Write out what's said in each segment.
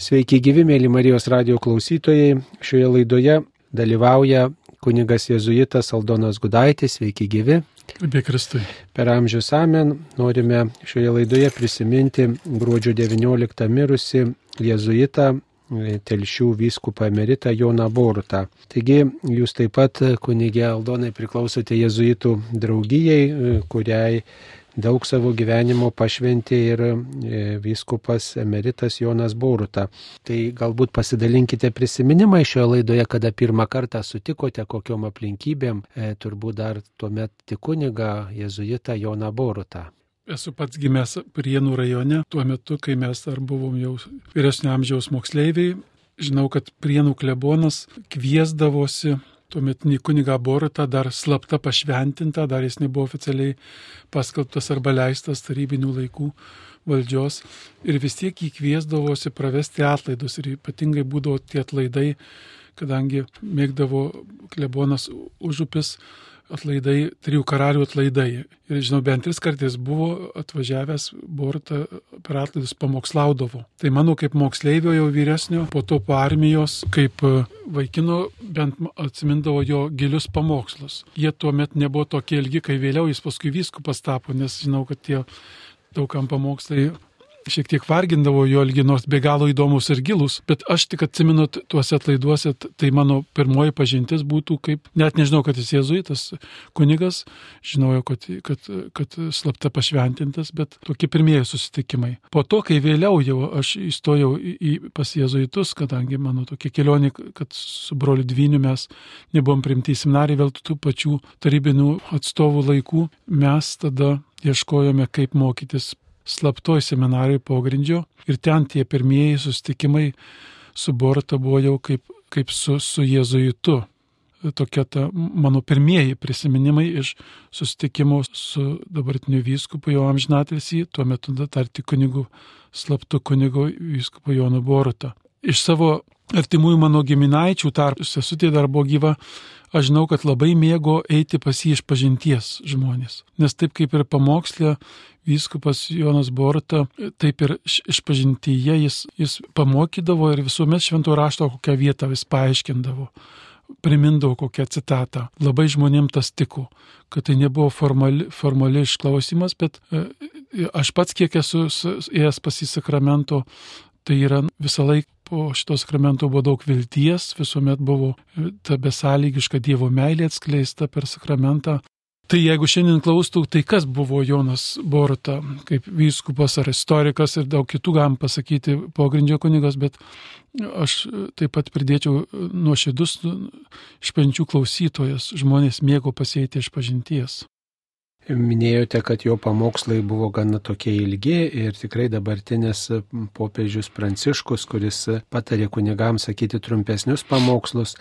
Sveiki gyvi, mėly Marijos radio klausytojai. Šioje laidoje dalyvauja kunigas Jėzuitas Aldonas Gudaitis. Sveiki gyvi. Apie Kristui. Per amžius amen norime šioje laidoje prisiminti gruodžio 19 mirusi Jėzuitą telšių vyskupą emeritą Joną Borutą. Taigi jūs taip pat, kunigė Aldonai, priklausote jezuitų draugijai, kuriai daug savo gyvenimo pašventė ir e, vyskupas emeritas Jonas Boruta. Tai galbūt pasidalinkite prisiminimai šioje laidoje, kada pirmą kartą sutikote, kokiom aplinkybėm, e, turbūt dar tuomet tik kuniga jezuitą Joną Borutą. Esu pats gimęs Prienų rajone, tuo metu, kai mes dar buvom jau vyresnio amžiaus moksleiviai. Žinau, kad Prienų klebonas kviesdavosi tuometinį kunigą Borutą dar slapta pašventintą, dar jis nebuvo oficialiai paskelbtas arba leistas tarybinių laikų valdžios. Ir vis tiek jį kviesdavosi pravesti atlaidus ir ypatingai būdavo tie atlaidai, kadangi mėgdavo klebonas užupis atlaidai, trijų karalių atlaidai. Ir žinau, bent tris kartais buvo atvažiavęs Borta per atlaidus pamokslaudavo. Tai mano kaip moksleivio jau vyresnio, po to po armijos, kaip e, vaikino, bent atsimindavo jo gilius pamokslus. Jie tuo met nebuvo tokie ilgi, kai vėliau jis paskui vyskupas tapo, nes žinau, kad tie daugam pamokslai šiek tiek vargindavo jo ilgi, nors be galo įdomus ir gilus, bet aš tik atsimenu tuose atlaiduose, tai mano pirmoji pažintis būtų kaip, net nežinau, kad jis jėzuitas kunigas, žinojau, kad, kad, kad slapta pašventintas, bet tokie pirmieji susitikimai. Po to, kai vėliau jau aš įstojau į, į pas jėzuitus, kadangi mano tokia kelionė, kad su broliu dvyniu mes nebuvom primti į seminariją vėl tų pačių tarybinių atstovų laikų, mes tada ieškojome, kaip mokytis slaptoj seminarijai pogrindžio ir ten tie pirmieji sustikimai su Borta buvo jau kaip, kaip su, su jėzuitu. Tokia ta mano pirmieji prisiminimai iš susitikimo su dabartiniu vyskupu jo amžinatilsį, tuo metu dar tik kunigu, slaptu kunigu vyskupu Jonu Borta. Iš savo artimųjų mano giminaičių tarp sesutė dar buvo gyva, aš žinau, kad labai mėgo eiti pas jį iš pažinties žmonės. Nes taip kaip ir pamokslė vyskupas Jonas Borta, taip ir iš pažintyje jis, jis pamokydavo ir visuomet šventų rašto kokią vietą vis paaiškindavo primindavo kokią citatą. Labai žmonėm tas tiko, kad tai nebuvo formali, formali išklausimas, bet e, aš pats kiek esu ėjęs pas į sakramento, tai yra visą laiką po šito sakramento buvo daug vilties, visuomet buvo ta besąlygiška Dievo meilė atskleista per sakramentą. Tai jeigu šiandien klaustų, tai kas buvo Jonas Borta, kaip vyskupas ar istorikas ir daug kitų galim pasakyti pogrindžio kunigas, bet aš taip pat pridėčiau nuoširdus išpažinčių klausytojas, žmonės mėgo pasėti iš pažinties. Minėjote, kad jo pamokslai buvo gana tokie ilgi ir tikrai dabartinis popiežius Pranciškus, kuris patarė kunigams sakyti trumpesnius pamokslus,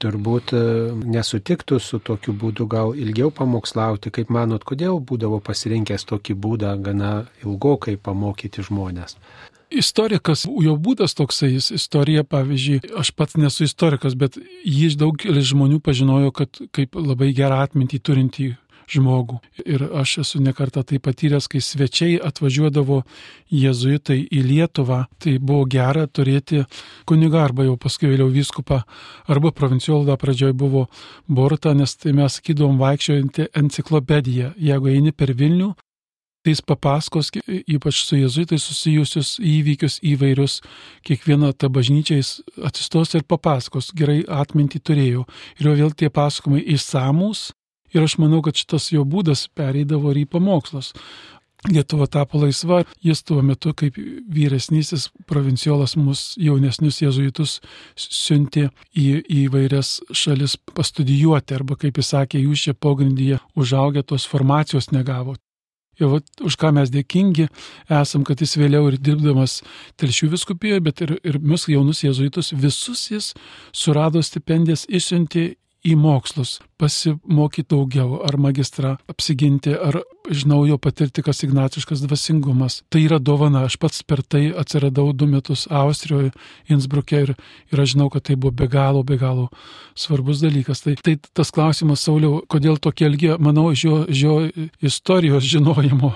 turbūt e, nesutiktų su tokiu būdu gal ilgiau pamokslauti. Kaip manot, kodėl būdavo pasirinkęs tokį būdą gana ilgokai pamokyti žmonės? Istorikas, jo būdas toksai, jis istorija, pavyzdžiui, aš pats nesu istorikas, bet jį daugelis žmonių pažinojo, kad kaip labai gerą atmintį turintį žmogų. Ir aš esu nekarta tai patyręs, kai svečiai atvažiuodavo jėzuitai į Lietuvą, tai buvo gera turėti kunigą arba jau paskui vėliau vyskupą arba provinciolą pradžioj buvo Borta, nes tai mes sakydom vaikščiojantį enciklopediją. Jeigu eini per Vilnių, tai jis papasakos, ypač su jėzuitai susijusius įvykius įvairius, kiekvieną tą bažnyčią jis atsistos ir papasakos, gerai atmintį turėjo. Ir jau vėl tie pasakojimai įsamus, Ir aš manau, kad šitas jo būdas pereidavo ir į pamokslus. Lietuva tapo laisva, jis tuo metu kaip vyresnysis provinciolas mus jaunesnius jėzuitus siuntė į, į vairias šalis pastudijuoti, arba kaip jis sakė, jūs čia pogrindyje užaugę tos formacijos negavo. Ir va, už ką mes dėkingi esam, kad jis vėliau ir dirbdamas telšių viskupijoje, bet ir, ir mus jaunus jėzuitus visus jis surado stipendijas, išsiuntė į mokslus, pasimokyti daugiau, ar magistrą apsiginti, ar iš naujo patirti, kas ignaciškas dvasingumas. Tai yra dovana, aš pats per tai atsiradau du metus Austrijoje, Innsbruke ir, ir aš žinau, kad tai buvo be galo, be galo svarbus dalykas. Tai, tai tas klausimas, Sauliau, kodėl tokie ilgi, manau, iš jo, iš jo istorijos žinojimo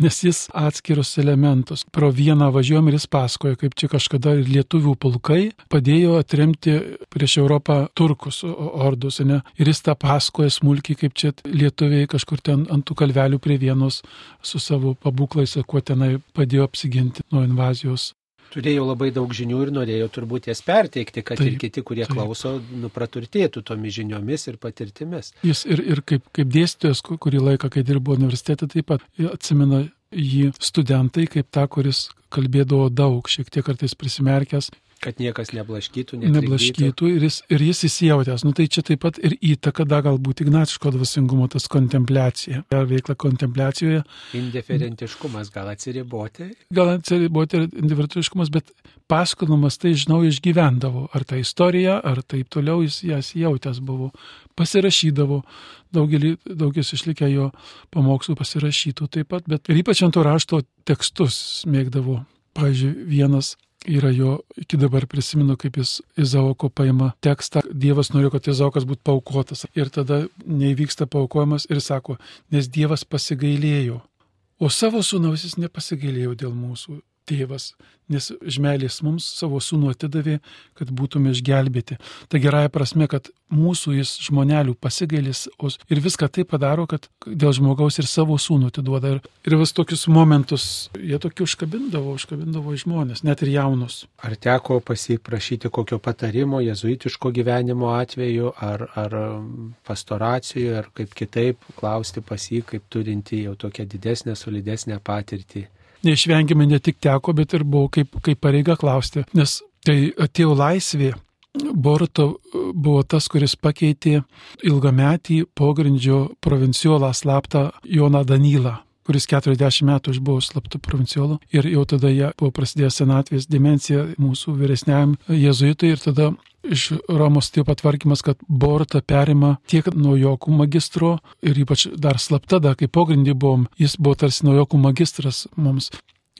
nes jis atskirus elementus. Pro vieną važiuojam ir jis pasakoja, kaip čia kažkada ir lietuvių pulkai padėjo atremti prieš Europą turkus ordus, ne? ir jis tą pasakoja smulkiai, kaip čia lietuviai kažkur ten ant tų kalvelių prie vienos su savo pabūklais, kuo tenai padėjo apsiginti nuo invazijos turėjo labai daug žinių ir norėjo turbūt jas perteikti, kad taip, ir kiti, kurie taip. klauso, nu, praturtėtų tomis žiniomis ir patirtimis. Jis ir, ir kaip, kaip dėstytojas, kurį laiką, kai dirbo universitete, taip pat atsimena jį studentai kaip tą, kuris kalbėdavo daug, šiek tiek kartais prisimerkęs Kad niekas neblaškytų, neblaškytų ir jis, ir jis įsijautęs. Nu tai čia taip pat ir įtaka, da galbūt ignatiško dvasingumo, tas kontempliacija. Ar veikla kontempliacijoje. Indiferentiškumas, gal atsiriboti? Gal atsiriboti ir indiferentiškumas, bet pasakodamas tai, žinau, išgyvendavo. Ar ta istorija, ar taip toliau jis jas jautęs buvo. Pasirašydavo. Daugelį, daugelis išlikę jo pamokslų pasirašytų taip pat, bet ir ypač ant to rašto tekstus mėgdavo. Pavyzdžiui, vienas yra jo, iki dabar prisimenu, kaip jis Izaoko paima tekstą, Dievas norėjo, kad Izaokas būtų paukotas. Ir tada neįvyksta paukojimas ir sako, nes Dievas pasigailėjo. O savo sūnaus jis nepasigailėjo dėl mūsų tėvas, nes žmelės mums savo sūnų atidavė, kad būtume išgelbėti. Ta gerąją prasme, kad mūsų jis žmonelių pasigailis ir viską tai padaro, kad dėl žmogaus ir savo sūnų atiduoda. Ir, ir vis tokius momentus jie tokių užkabindavo, užkabindavo žmonės, net ir jaunus. Ar teko pasiprašyti kokio patarimo jezuitiško gyvenimo atveju, ar, ar pastoracijoje, ar kaip kitaip klausti pas jį, kaip turinti jau tokią didesnę, solidesnę patirtį? Neišvengiamai ne tik teko, bet ir buvo kaip, kaip pareiga klausti, nes tai atėjo laisvė. Boruto buvo tas, kuris pakeitė ilgametį pogrindžio provinciolą slaptą Joną Danylą kuris 40 metų išbuvo slaptų provinciolų ir jau tada jie buvo prasidėjęs senatvės dimencija mūsų vyresniajam jėzuitui ir tada iš Romos taip patvarkymas, kad Borta perima tiek naujokų magistro ir ypač dar slapta, da, kai pogrindį buvom, jis buvo tarsi naujokų magistras mums.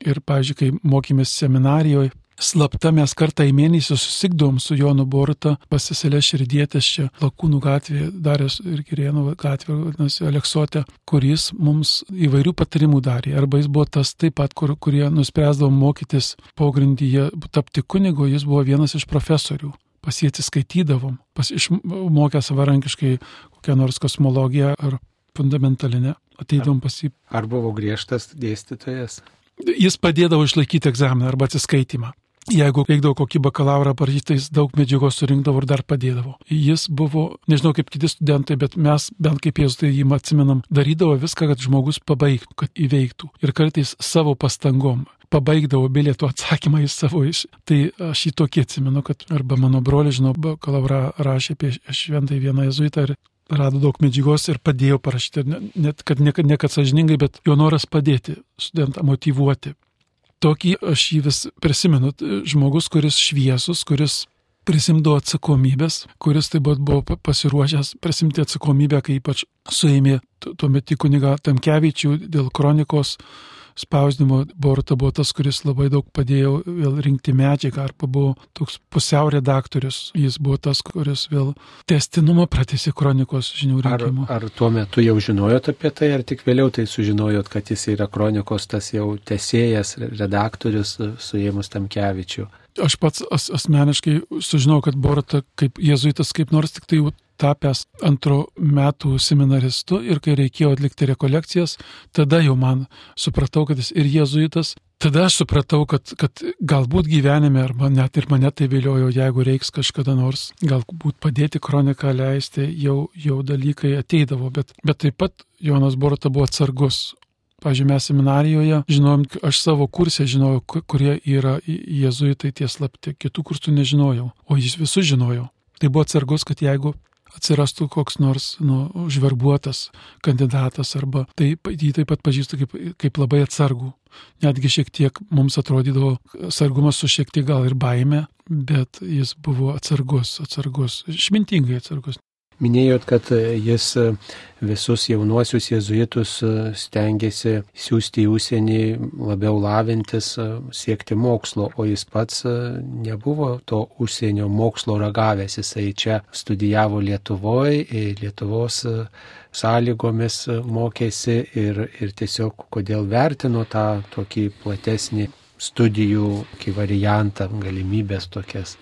Ir, pavyzdžiui, kai mokėmės seminarijoje, slapta mes kartą į mėnesį susikdom su Jonu Borta, pasiselė širdietės čia Lakūnų gatvėje, Darės ir Kirienų gatvė, vadinasi, Aleksotė, kuris mums įvairių patarimų darė. Arba jis buvo tas taip pat, kur, kurie nuspręsdavo mokytis pogrindyje, tapti kunigo, jis buvo vienas iš profesorių pas jį atsiskaitydavom, pas išmokę savarankiškai kokią nors kosmologiją ar fundamentalinę, ateidom pas jį. Ar buvo griežtas dėstytojas? Jis padėdavo išlaikyti egzaminą arba atsiskaitimą. Jeigu reikdavo kokį bakalaurą parašyti, jis daug medžiagos surinkdavo ir dar padėdavo. Jis buvo, nežinau kaip kiti studentai, bet mes bent kaip jėzus tai jį atsimenam, darydavo viską, kad žmogus pabaigtų, kad įveiktų. Ir kartais savo pastangom pabaigdavo bilietų atsakymą į savo iš. Tai aš jį tokį atsimenu, kad arba mano broli, žinau, bakalaura rašė apie šventai vieną jezuitą ir rado daug medžiagos ir padėjo parašyti, net kad ne, ne kad sažiningai, bet jo noras padėti studentą motivuoti. Tokį aš jį vis prisimenu, žmogus, kuris šviesus, kuris prisimdavo atsakomybės, kuris taip pat buvo pasiruošęs prisimti atsakomybę, kai ypač suėmė tuometį kuniga Tamkevičių dėl kronikos spausdinimo Borta buvo tas, kuris labai daug padėjo vėl rinkti medžiagą, arba buvo toks pusiau redaktorius, jis buvo tas, kuris vėl testinumą pratėsi kronikos žinių rinkimo. Ar, ar tuo metu jau žinojot apie tai, ar tik vėliau tai sužinojot, kad jis yra kronikos tas jau tesėjas, redaktorius suėmus Tamkevičių? Aš pats as, asmeniškai sužinojau, kad Borata kaip jezuitas kaip nors tik tai tapęs antro metų seminaristu ir kai reikėjo atlikti rekolekcijas, tada jau man supratau, kad jis ir jėzuitas. Tada aš supratau, kad, kad galbūt gyvenime, arba net ir mane tai viliojo, jeigu reiks kažkada nors, galbūt padėti kroniką leisti, jau, jau dalykai ateidavo, bet, bet taip pat Jonas Borota buvo atsargus. Pavyzdžiui, mes seminarijoje žinojom, aš savo kursę žinojau, kurie yra jėzuitai tie slapti, kitų kursų nežinojau, o jis visus žinojau. Tai buvo atsargus, kad jeigu atsirastų koks nors nu, užverbuotas kandidatas arba taip, jį taip pat pažįstu kaip, kaip labai atsargų. Netgi šiek tiek mums atrodydavo sargumas su šiek tiek gal ir baime, bet jis buvo atsargus, atsargus, išmintingai atsargus. Minėjot, kad jis visus jaunuosius jėzuitus stengiasi siūsti į užsienį labiau lavintis, siekti mokslo, o jis pats nebuvo to užsienio mokslo ragavęs. Jisai čia studijavo Lietuvoje, Lietuvos sąlygomis mokėsi ir, ir tiesiog kodėl vertino tą tokį platesnį studijų variantą, galimybės tokias.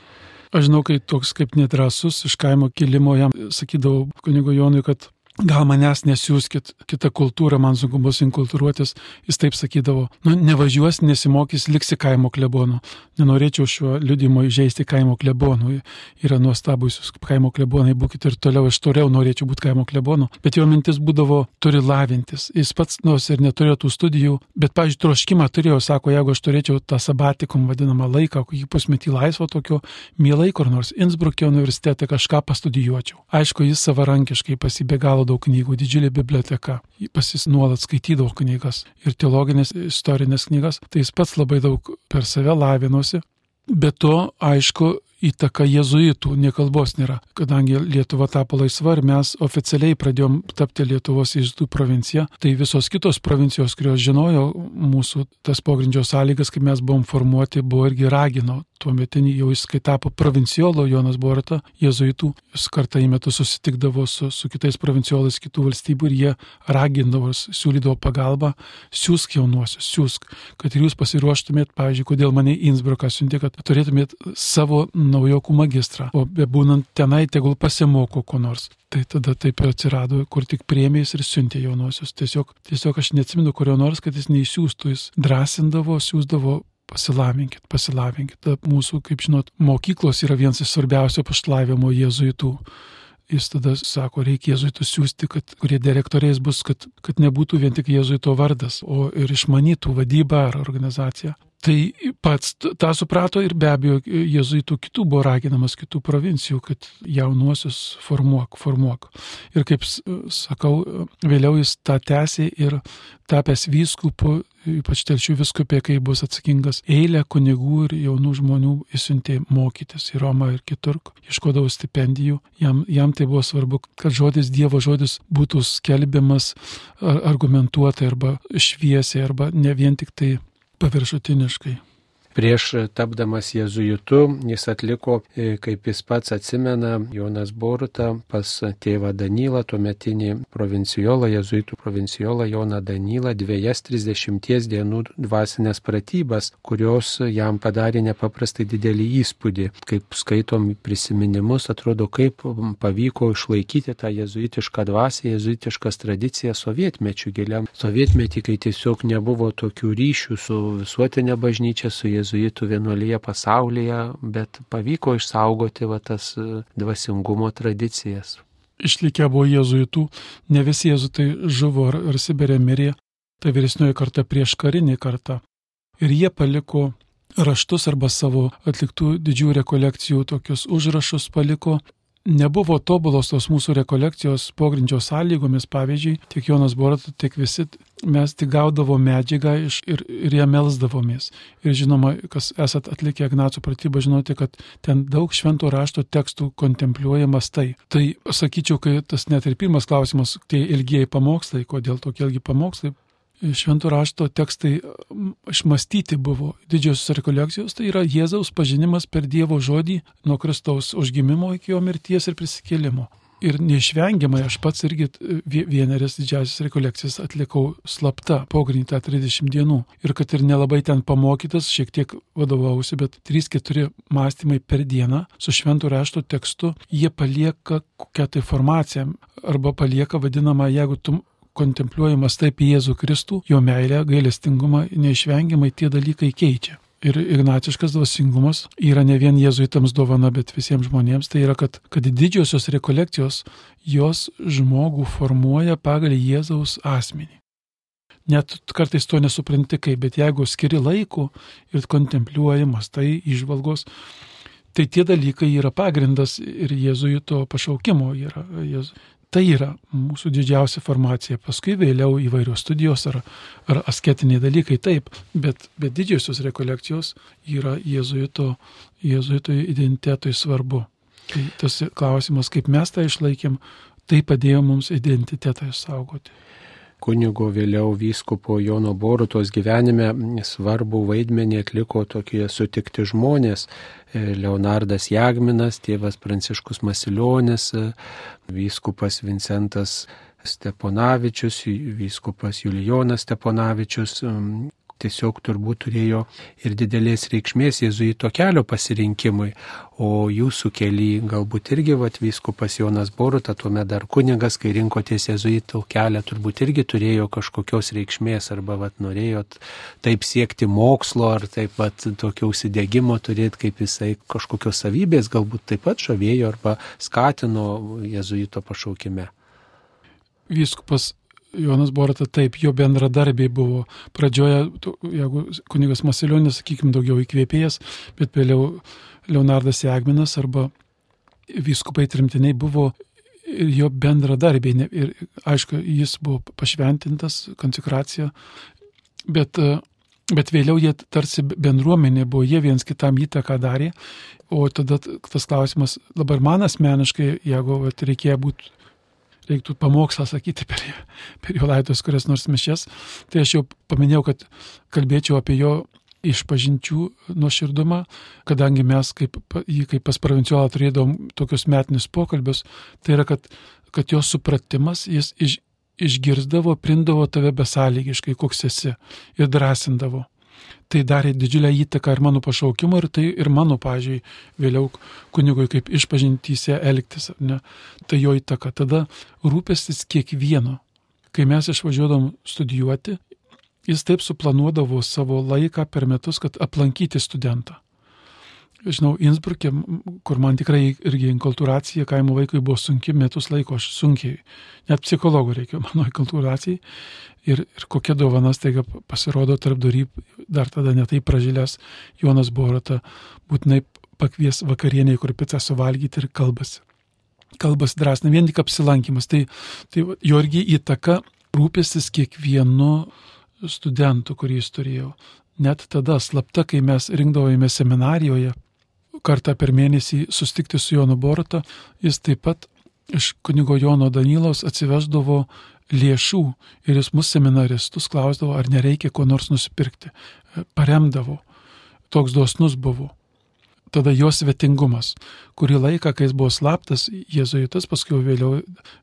Aš žinau, kai toks kaip nedrasus iš kaimo kilimo jam sakydavau kunigo Jonui, kad gal manęs nesiūskit, kita kultūra, man sunku bus inkultūruotis, jis taip sakydavo, nu nevažiuos, nesimokys, liksi kaimo klebonu. Nenorėčiau šiuo liudimu įžeisti kaimo klebonų. Yra nuostabus kaimo klebonai, būkite ir toliau, aš toliau norėčiau būti kaimo klebonu. Bet jo mintis būdavo, turi lavintis. Jis pats nors ir neturėjo tų studijų, bet, pažiūrėjau, troškimą turėjo, sako, jeigu aš turėčiau tą sabatikum vadinamą laiką, kokį pusmetį laisvo tokio, mielai kur nors Innsbruckė universitete kažką pastudijuočiau. Aišku, jis savarankiškai pasibėgalo daug knygų, didžiulė biblioteka. Pas jis nuolat skaitydavo knygas ir teologinės, istorinės knygas, tai jis pats labai daug per save lavinosi. Be to, aišku, įtaka jezuitų, nekalbos nėra, kadangi Lietuva tapo laisva ir mes oficialiai pradėjom tapti Lietuvos jezuitų provincija, tai visos kitos provincijos, kurios žinojo mūsų tas pogrindžio sąlygas, kaip mes buvom formuoti, buvo irgi ragino tuo metinį jau jis, kai tapo provinciolo Jonas Borata, jezuitų, jis kartą į metus susitikdavo su, su kitais provinciolais kitų valstybių ir jie ragindavo, siūlydavo pagalbą, siūsk jaunuosius, siūsk, kad ir jūs pasiruoštumėt, pavyzdžiui, kodėl mane Innsbruką siuntė, kad turėtumėt savo naujokų magistrą, o bebūnant tenai, tegul pasimoko ko nors. Tai tada taip atsirado, kur tik priemės ir siuntė jaunuosius. Tiesiog, tiesiog aš neatsimenu kurio nors, kad jis neįsiųstų, jis drąsindavo, siūsdavo pasilavinkit, pasilavinkit. Mūsų, kaip žinot, mokyklos yra vienas iš svarbiausių pašlavimo jėzuitų. Jis tada sako, reikia jėzuitų siūsti, kad, kurie direktoriais bus, kad, kad nebūtų vien tik jėzuito vardas, o ir išmanytų vadybą ar organizaciją. Tai pats tą suprato ir be abejo jėzuitų kitų buvo raginamas kitų provincijų, kad jaunuosius formuok, formuok. Ir kaip sakau, vėliau jis tą tęsė ir tapęs vyskupu ypač telšių viskupė, kai bus atsakingas eilę kunigų ir jaunų žmonių įsiuntė mokytis į Romą ir kitur, ieškodavo stipendijų. Jam, jam tai buvo svarbu, kad žodis Dievo žodis būtų skelbiamas argumentuotai arba šviesiai arba ne vien tik tai paviršutiniškai. Prieš tapdamas jėzuitu jis atliko, e, kaip jis pats atsimena, Jonas Boruta pas tėvą Danylą, tuometinį provinciolą, jėzuitų provinciolą Joną Danylą, dviejas trisdešimties dienų dvasinės pratybas, kurios jam padarė nepaprastai didelį įspūdį. Kaip skaitom prisiminimus, atrodo, kaip pavyko išlaikyti tą jėzuitišką dvasę, jėzuitiškas tradicijas sovietmečių giliam. Sovietmetį, kai tiesiog nebuvo tokių ryšių su visuotinė bažnyčia, su jėzuitu jėzuitų vienuolyje pasaulyje, bet pavyko išsaugoti va, tas e, dvasingumo tradicijas. Išlikę buvo jėzuitų, ne visi jėzuitai žuvo ar, ar Sibirė mirė, tai vyresnioji karta prieš karinį kartą. Ir jie paliko raštus arba savo atliktų didžių rekolekcijų tokius užrašus paliko nebuvo tobulos tos mūsų rekolekcijos pogrindžio sąlygomis, pavyzdžiui, tiek Jonas Borat, tiek visi mes tik gaudavo medžiagą iš, ir, ir ją melsdavomės. Ir žinoma, kas esat atlikę Ignaco pratybą, žinote, kad ten daug švento rašto tekstų kontempliuojamas tai. Tai sakyčiau, kai tas net ir pirmas klausimas, tie ilgieji pamokslai, kodėl tokie ilgi pamokslai, šventų rašto tekstai išmastyti buvo didžiosios rekolekcijos, tai yra Jėzaus pažinimas per Dievo žodį nuo Kristaus užgimimo iki jo mirties ir prisikėlimo. Ir neišvengiamai aš pats irgi vienerias didžiasias rekolekcijas atlikau slapta, pogrindį tą 30 dienų. Ir kad ir nelabai ten pamokytas, šiek tiek vadovausi, bet 3-4 mąstymai per dieną su šventų rašto tekstu, jie palieka kokią tai informaciją arba palieka vadinamą, jeigu tu kontempliuojamas taip į Jėzų Kristų, jo meilę, gailestingumą, neišvengiamai tie dalykai keičia. Ir ignaciškas dvasingumas yra ne vien jėzuitams dovana, bet visiems žmonėms. Tai yra, kad, kad didžiosios rekolekcijos jos žmogų formuoja pagal Jėzaus asmenį. Net kartais to nesupranti kaip, bet jeigu skiri laiko ir kontempliuojamas, tai išvalgos, tai tie dalykai yra pagrindas ir jėzuito pašaukimo. Yra, Tai yra mūsų didžiausia formacija. Paskui vėliau įvairios studijos ar, ar asketiniai dalykai taip, bet, bet didžiosios rekolekcijos yra jėzuito, jėzuito identitetui svarbu. Tai tas klausimas, kaip mes tą išlaikėm, tai padėjo mums identitetą išsaugoti kunigo vėliau vyskupo Jono Borutos gyvenime svarbu vaidmenį atliko tokie sutikti žmonės. E, Leonardas Jagminas, tėvas Pranciškus Masilionis, e, vyskupas Vincentas Steponavičius, vyskupas Julijonas Steponavičius, tiesiog turbūt turėjo ir didelės reikšmės jėzuito kelio pasirinkimui, o jūsų keli galbūt irgi vat, vyskupas Jonas Boruta, tuomet dar kunigas, kai rinkotės jėzuito kelią, turbūt irgi turėjo kažkokios reikšmės arba vat, norėjot taip siekti mokslo ar taip pat tokio užsidėgymo turėti, kaip jisai kažkokios savybės galbūt taip pat žavėjo arba skatino jėzuito pašaukime. Vyskupas Jonas Borata taip, jo bendradarbiai buvo. Pradžioje, jeigu kunigas Masilionis, sakykime, daugiau įkvėpėjas, bet vėliau Leonardas Jagminas arba vyskupai trimtiniai buvo jo bendradarbiai. Ir aišku, jis buvo pašventintas, konsekracija, bet, bet vėliau jie tarsi bendruomenė buvo, jie viens kitam įtaką darė. O tada tas klausimas, dabar man asmeniškai, jeigu vat, reikėjo būti reiktų pamokslą sakyti per, per jo laidos kurias nors mišes, tai aš jau paminėjau, kad kalbėčiau apie jo išpažinčių nuoširdumą, kadangi mes kaip, jį kaip pas provinciolą turėdavom tokius metinius pokalbius, tai yra, kad, kad jo supratimas, jis iš, išgirdavo, prindavo tave besąlygiškai, koks esi ir drąsindavo tai darė didžiulę įtaką ir mano pašaukimo, ir tai ir mano, pažiūrėjau, vėliau kunigui kaip išpažintyse elgtis, ne, tai jo įtaka. Tada rūpestis kiekvieno. Kai mes išvažiuodom studijuoti, jis taip suplanuodavo savo laiką per metus, kad aplankyti studentą žinau, Innsbruke, kur man tikrai irgi inkulturacija kaimo vaikui buvo sunki metus laiko, aš sunkiai, net psichologų reikėjo mano inkulturacijai. Ir, ir kokia dovana staiga pasirodo tarp durį, dar tada netai pražylęs Jonas Borata, būtinai pakvies vakarienį, kur pica suvalgyti ir kalbasi. Kalbas drąsina, vien tik apsilankimas. Tai, tai jo irgi įtaka rūpestis kiekvienu studentu, kurį jis turėjo. Net tada slapta, kai mes rinkdavome seminarijoje, kartą per mėnesį sustikti su Jonu Borata, jis taip pat iš kunigo Jono Danilos atsiveždavo lėšų ir jis mus seminaristus klausdavo, ar nereikia ko nors nusipirkti. Paremdavo. Toks dosnus buvo. Tada jos svetingumas. Kurį laiką, kai jis buvo slaptas, jėzuitas, paskui vėliau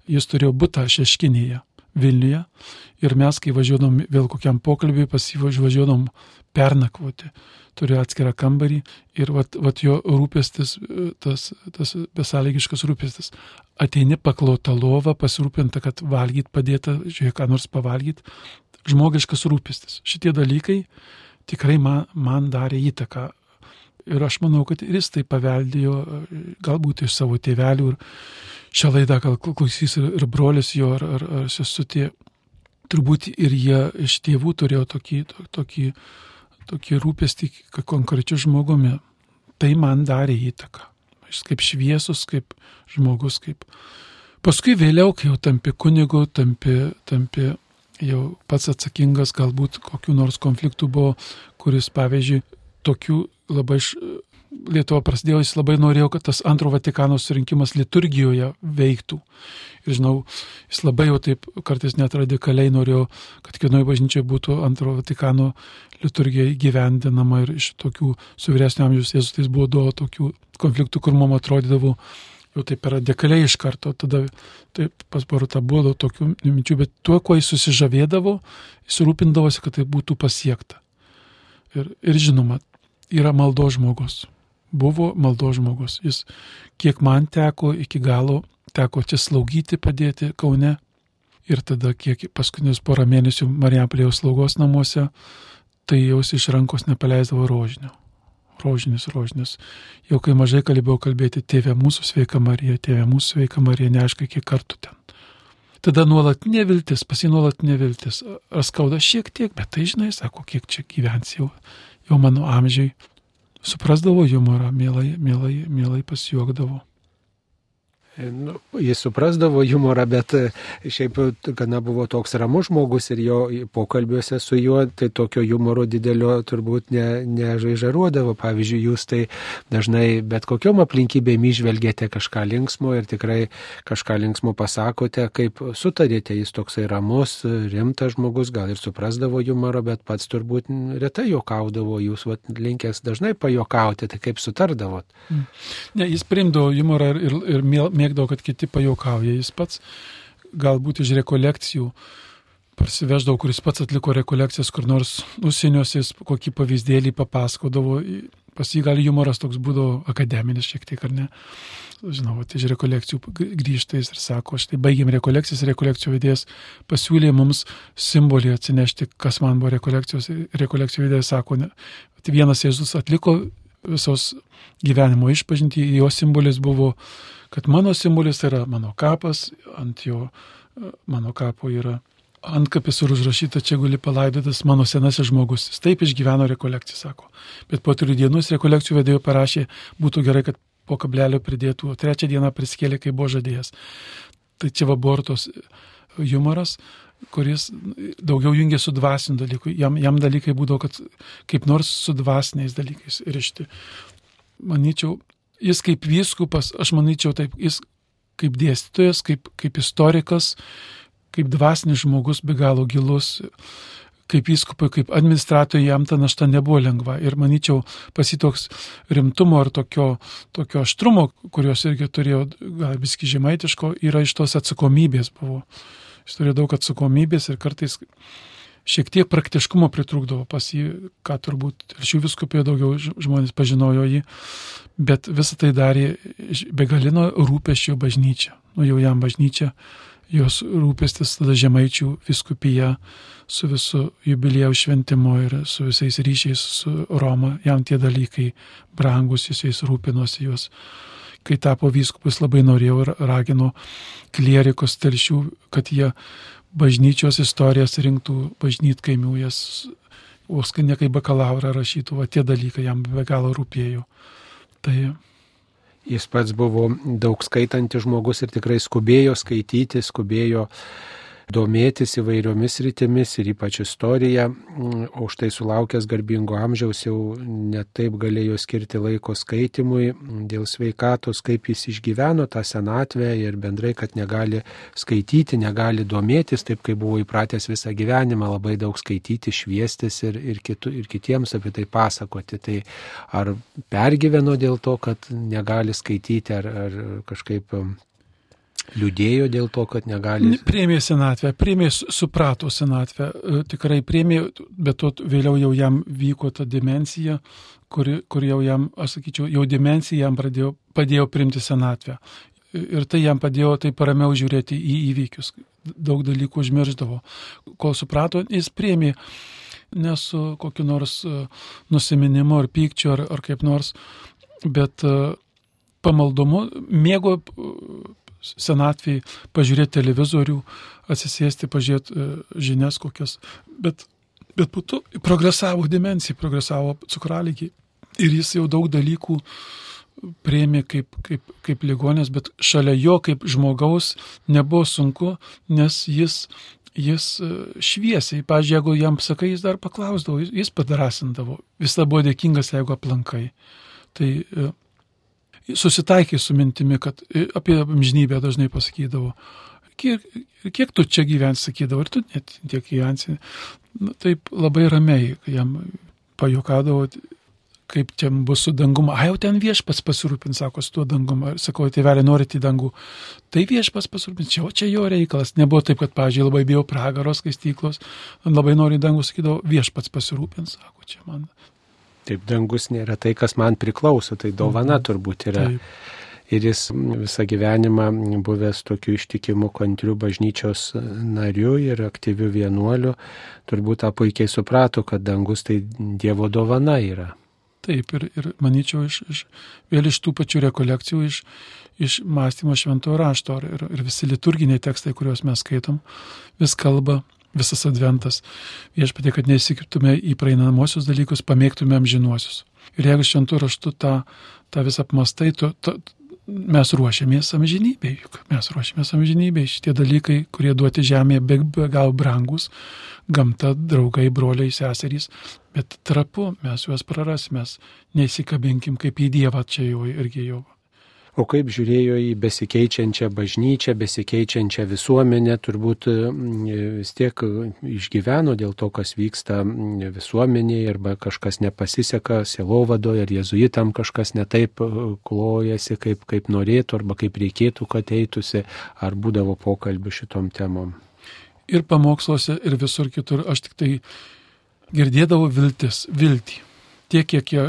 jis turėjo būtą šeškinėje. Vilniuje ir mes, kai važiuodom vėl kokiam pokalbiui, pasivažiuodom pernakvoti turi atskirą kambarį ir vat, vat jo rūpestis, tas, tas besąlygiškas rūpestis. Ateini paklota lova, pasirūpinta, kad valgyt padėta, žiūrėk, ką nors pavalgyt. Žmogiškas rūpestis. Šitie dalykai tikrai man, man darė įtaką. Ir aš manau, kad ir jis tai paveldėjo galbūt iš savo tėvelių. Ir šią laidą gal klausys ir, ir brolis jo, ar, ar, ar sesutė. Turbūt ir jie iš tėvų turėjo tokį, tokį, tokį rūpestį konkrečiu žmogumi. Tai man darė įtaką. Jis kaip šviesus, kaip žmogus, kaip. Paskui vėliau, kai jau tampi kunigu, tampi, tampi jau pats atsakingas, galbūt kokiu nors konfliktu buvo, kuris, pavyzdžiui, tokių labai Lietuva prasidėjo, jis labai norėjo, kad tas antro Vatikano surinkimas liturgijoje veiktų. Ir žinau, jis labai jau taip kartais net radikaliai norėjo, kad kiekvienoje bažnyčioje būtų antro Vatikano liturgija įgyvendinama ir iš tokių su vyresnio amžiaus jėzus buvo duo tokių konfliktų, kur mums atrodydavo jau taip radikaliai iš karto, tada taip pas Barutą buvo tokių minčių, bet tuo, kuo jis susižavėdavo, jis rūpindavosi, kad tai būtų pasiekta. Ir, ir žinoma, yra maldo žmogus buvo maldo žmogus. Jis, kiek man teko iki galo, teko čia slaugyti, padėti Kaune. Ir tada, kiek paskutinius porą mėnesių Marijampolėjo slaugos namuose, tai jaus iš rankos nepaleisdavo rožinio. Rožinis, rožinis. Jau kai mažai kalbėjau kalbėti, tėvė mūsų sveika Marija, tėvė mūsų sveika Marija, neaišku, kiek kartų ten. Tada nuolat neviltis, pasi nuolat neviltis. Ar skauda šiek tiek, bet tai žinai, sako, kiek čia gyvens jau, jau mano amžiai suprasdavo humorą, mielai, mielai, mielai pasijuokdavo. Nu, jis suprasdavo humorą, bet e, šiaip gana buvo toks ramus žmogus ir jo pokalbiuose su juo, tai tokio humoro didelio turbūt ne, nežaižaruodavo. Pavyzdžiui, jūs tai dažnai bet kokiom aplinkybėm išvelgėte kažką linksmo ir tikrai kažką linksmo pasakote, kaip sutarėte, jis toksai ramus, rimtas žmogus, gal ir suprasdavo humorą, bet pats turbūt retai juokaudavo, jūs vat, linkęs dažnai pajokauti, tai kaip sutardavot? Ne, jis primdavo humorą ir, ir, ir mėl mėgdavo, kad kiti pajokauja. Jis pats galbūt iš rekolekcijų parsiveždavo, kuris pats atliko rekolekcijas kur nors užsieniuose, kokį pavyzdėlį papasakodavo. Pas jį gal humoras toks būdavo akademinis šiek tiek, ar ne? Žinau, tai iš rekolekcijų grįžta jis ir sako, štai baigėm rekolekcijas, rekolekcijų vedėjas pasiūlė mums simbolį atsinešti, kas man buvo rekolekcijos. Rekolekcijų vedėjas sako, ne, tai vienas Jėzus atliko visos gyvenimo išpažinti, jo simbolis buvo kad mano simbolis yra mano kapas, ant jo, mano kapo yra antkapis ir užrašyta, čia guli palaidotas mano senasis žmogus. Jis taip išgyveno rekolekciją, sako. Bet po turių dienų rekolekcijų vedėjo parašė, būtų gerai, kad po kablelio pridėtų, o trečią dieną priskėlė, kai buvo žadėjęs. Tai čia va bortos humoras, kuris daugiau jungia su dvasiniu dalyku. Jam, jam dalykai būdavo, kad kaip nors su dvasiniais dalykais rišti. Manyčiau, jis kaip vyskupas, aš manyčiau taip, jis kaip dėstytojas, kaip, kaip istorikas, kaip dvasinis žmogus be galo gilus, kaip vyskupai, kaip administratoriai jam ta našta nebuvo lengva. Ir manyčiau, pasitoks rimtumo ir tokio, tokio aštrumo, kurios irgi turėjo, gal viski žemaitiško, yra iš tos atsakomybės buvo. Jis turėjo daug atsakomybės ir kartais šiek tiek praktiškumo pritrūkdavo pas jį, ką turbūt ir šių viskupėjo daugiau žmonės pažinojo jį, bet visą tai darė begalino rūpeščio bažnyčia. Nu jau jam bažnyčia, jos rūpestis tada žemaičių viskupija su visų jubiliejaus šventimu ir su visais ryšiais su Roma, jam tie dalykai brangus, jis jais rūpinosi juos. Kai tapo vyskupus labai norėjau ir ragino klierikos telšių, kad jie bažnyčios istorijas rinktų bažnytkaimių, jas Uskanė kaip bakalaurą rašytų, o tie dalykai jam be galo rūpėjo. Tai Jis pats buvo daug skaitantis žmogus ir tikrai skubėjo skaityti, skubėjo domėtis įvairiomis rytimis ir ypač istorija, mm, o štai sulaukęs garbingo amžiaus jau netaip galėjo skirti laiko skaitimui dėl sveikatos, kaip jis išgyveno tą senatvę ir bendrai, kad negali skaityti, negali domėtis, taip kaip buvo įpratęs visą gyvenimą labai daug skaityti, šviestis ir, ir, kitu, ir kitiems apie tai pasakoti. Tai ar pergyveno dėl to, kad negali skaityti, ar, ar kažkaip liūdėjo dėl to, kad negali. Priemė senatvę, priemė suprato senatvę, e, tikrai priemė, bet to vėliau jau jam vyko ta dimensija, kuri, kur jau jam, aš sakyčiau, jau dimensija jam pradėjo, padėjo primti senatvę. Ir tai jam padėjo taip ramiau žiūrėti į įvykius. Daug dalykų užmirždavo. Kol suprato, jis priemė ne su kokiu nors e, nusiminimu ar pykčiu ar, ar kaip nors, bet e, pamaldumu mėgo senatvėje pažiūrėti televizorių, atsisėsti, pažiūrėti e, žinias kokias. Bet, bet po to progresavo dimensija, progresavo cukralygiai. Ir jis jau daug dalykų prieimė kaip, kaip, kaip ligonės, bet šalia jo kaip žmogaus nebuvo sunku, nes jis, jis e, šviesiai, pažiūrėjau, jeigu jam sakai, jis dar paklausdavo, jis padrasindavo, visada buvo dėkingas, jeigu aplankai. Tai e, susitaikė su mintimi, kad apie amžinybę dažnai pasakydavo, kiek, kiek tu čia gyvensi, sakydavo, ir tu net tiek gyvensi. Nu, taip labai ramiai, jam pajokadavo, kaip čia bus su dangum. A, jau ten viešpas pasirūpins, sako, su tuo dangum. Sakau, tėvelė, norit į dangų. Tai viešpas pasirūpins, čia, čia jo reikalas. Nebuvo taip, kad, pažiūrėjau, labai bijau pragaros, skaistyklos, labai noriu į dangų, sakydavo, viešpats pasirūpins, sako, čia man Taip, dangus nėra tai, kas man priklauso, tai dovana mhm. turbūt yra. Taip. Ir jis visą gyvenimą buvęs tokiu ištikimu kantriu bažnyčios nariu ir aktyviu vienuoliu, turbūt tą puikiai suprato, kad dangus tai Dievo dovana yra. Taip, ir, ir manyčiau, iš, iš, vėl iš tų pačių rekolekcijų, iš, iš mąstymo šventojo rašto ir, ir visi liturginiai tekstai, kuriuos mes skaitom, vis kalba visas adventas. Viešpatie, kad nesikiptume į praeinamosius dalykus, pamėgtume amžinuosius. Ir jeigu šventų raštu tą, tą visą apmastai, tu, tu, mes ruošiamės amžinybėj, juk mes ruošiamės amžinybėj. Šitie dalykai, kurie duoti žemėje be, be gal brangus, gamta, draugai, broliai, seserys, bet trapu, mes juos prarasime, neįsikabinkim kaip į Dievą, čia jau irgi jau O kaip žiūrėjo į besikeičiančią bažnyčią, besikeičiančią visuomenę, turbūt mm, vis tiek išgyveno dėl to, kas vyksta mm, visuomenėje, arba kažkas nepasiseka selovadoje, ar jezuitam kažkas netaip e, klojasi, kaip, kaip norėtų, arba kaip reikėtų, kad eitųsi, ar būdavo pokalbių šitom temom. Ir pamoksluose, ir visur kitur aš tik tai girdėdavau viltis, viltį tiek, kiek jie,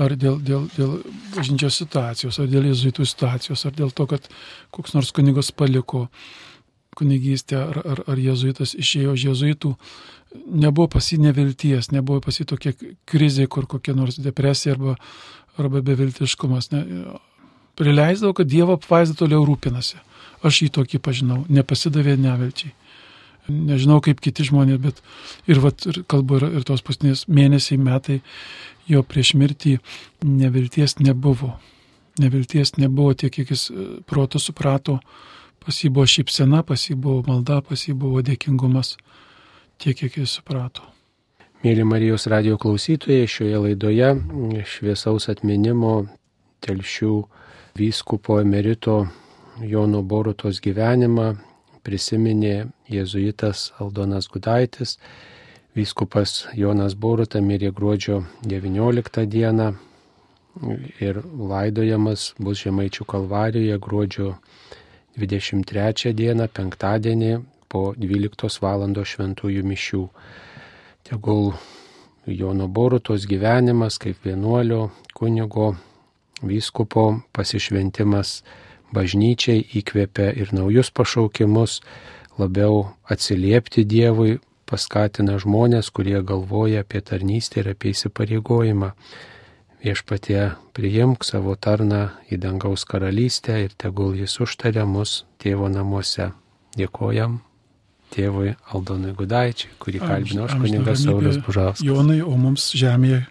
ar dėl, dėl, dėl bažnyčios situacijos, ar dėl jezuitų situacijos, ar dėl to, kad koks nors kunigas paliko kunigystę, ar, ar, ar jezuitas išėjo iš jezuitų, nebuvo pasi nevilties, nebuvo pasi tokia krizė, kur kokia nors depresija arba, arba beviltiškumas. Ne, prileisdavo, kad Dievo apvaizda toliau rūpinasi. Aš jį tokį pažinau, nepasidavė nevilčiai nežinau kaip kiti žmonės, bet ir, vat, ir kalbu ir, ir tos paskutinės mėnesiai, metai jo prieš mirtį nevilties nebuvo. Nevilties nebuvo tiek, kiek jis e, proto suprato, pas jį buvo šypsena, pas jį buvo malda, pas jį buvo dėkingumas, tiek, kiek jis suprato. Mėly Marijos radio klausytojai, šioje laidoje šviesaus atminimo telšių vyskupo emerito Jono Borutos gyvenimą prisiminė jėzuitas Aldonas Gudaitis. Vyskupas Jonas Boruta mirė gruodžio 19 dieną ir laidojamas bus Žemaičių kalvarijoje gruodžio 23 dieną, penktadienį po 12 val. šventųjų mišių. Tegul Jono Borutos gyvenimas kaip vienuolio, kunigo, vyskupo pasišventimas bažnyčiai įkvėpia ir naujus pašaukimus, labiau atsiliepti Dievui, paskatina žmonės, kurie galvoja apie tarnystę ir apie įsipareigojimą. Viešpatie priimk savo tarną į dangaus karalystę ir tegul jis užtaria mus tėvo namuose. Dėkojam tėvui Aldonui Gudaičiui, kurį kalbino aš kuningas Saulis Bužauskas. Jonai, o mums žemėje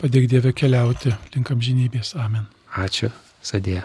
padėk Dievę keliauti link amžinybės. Amen. Ačiū, sadėje.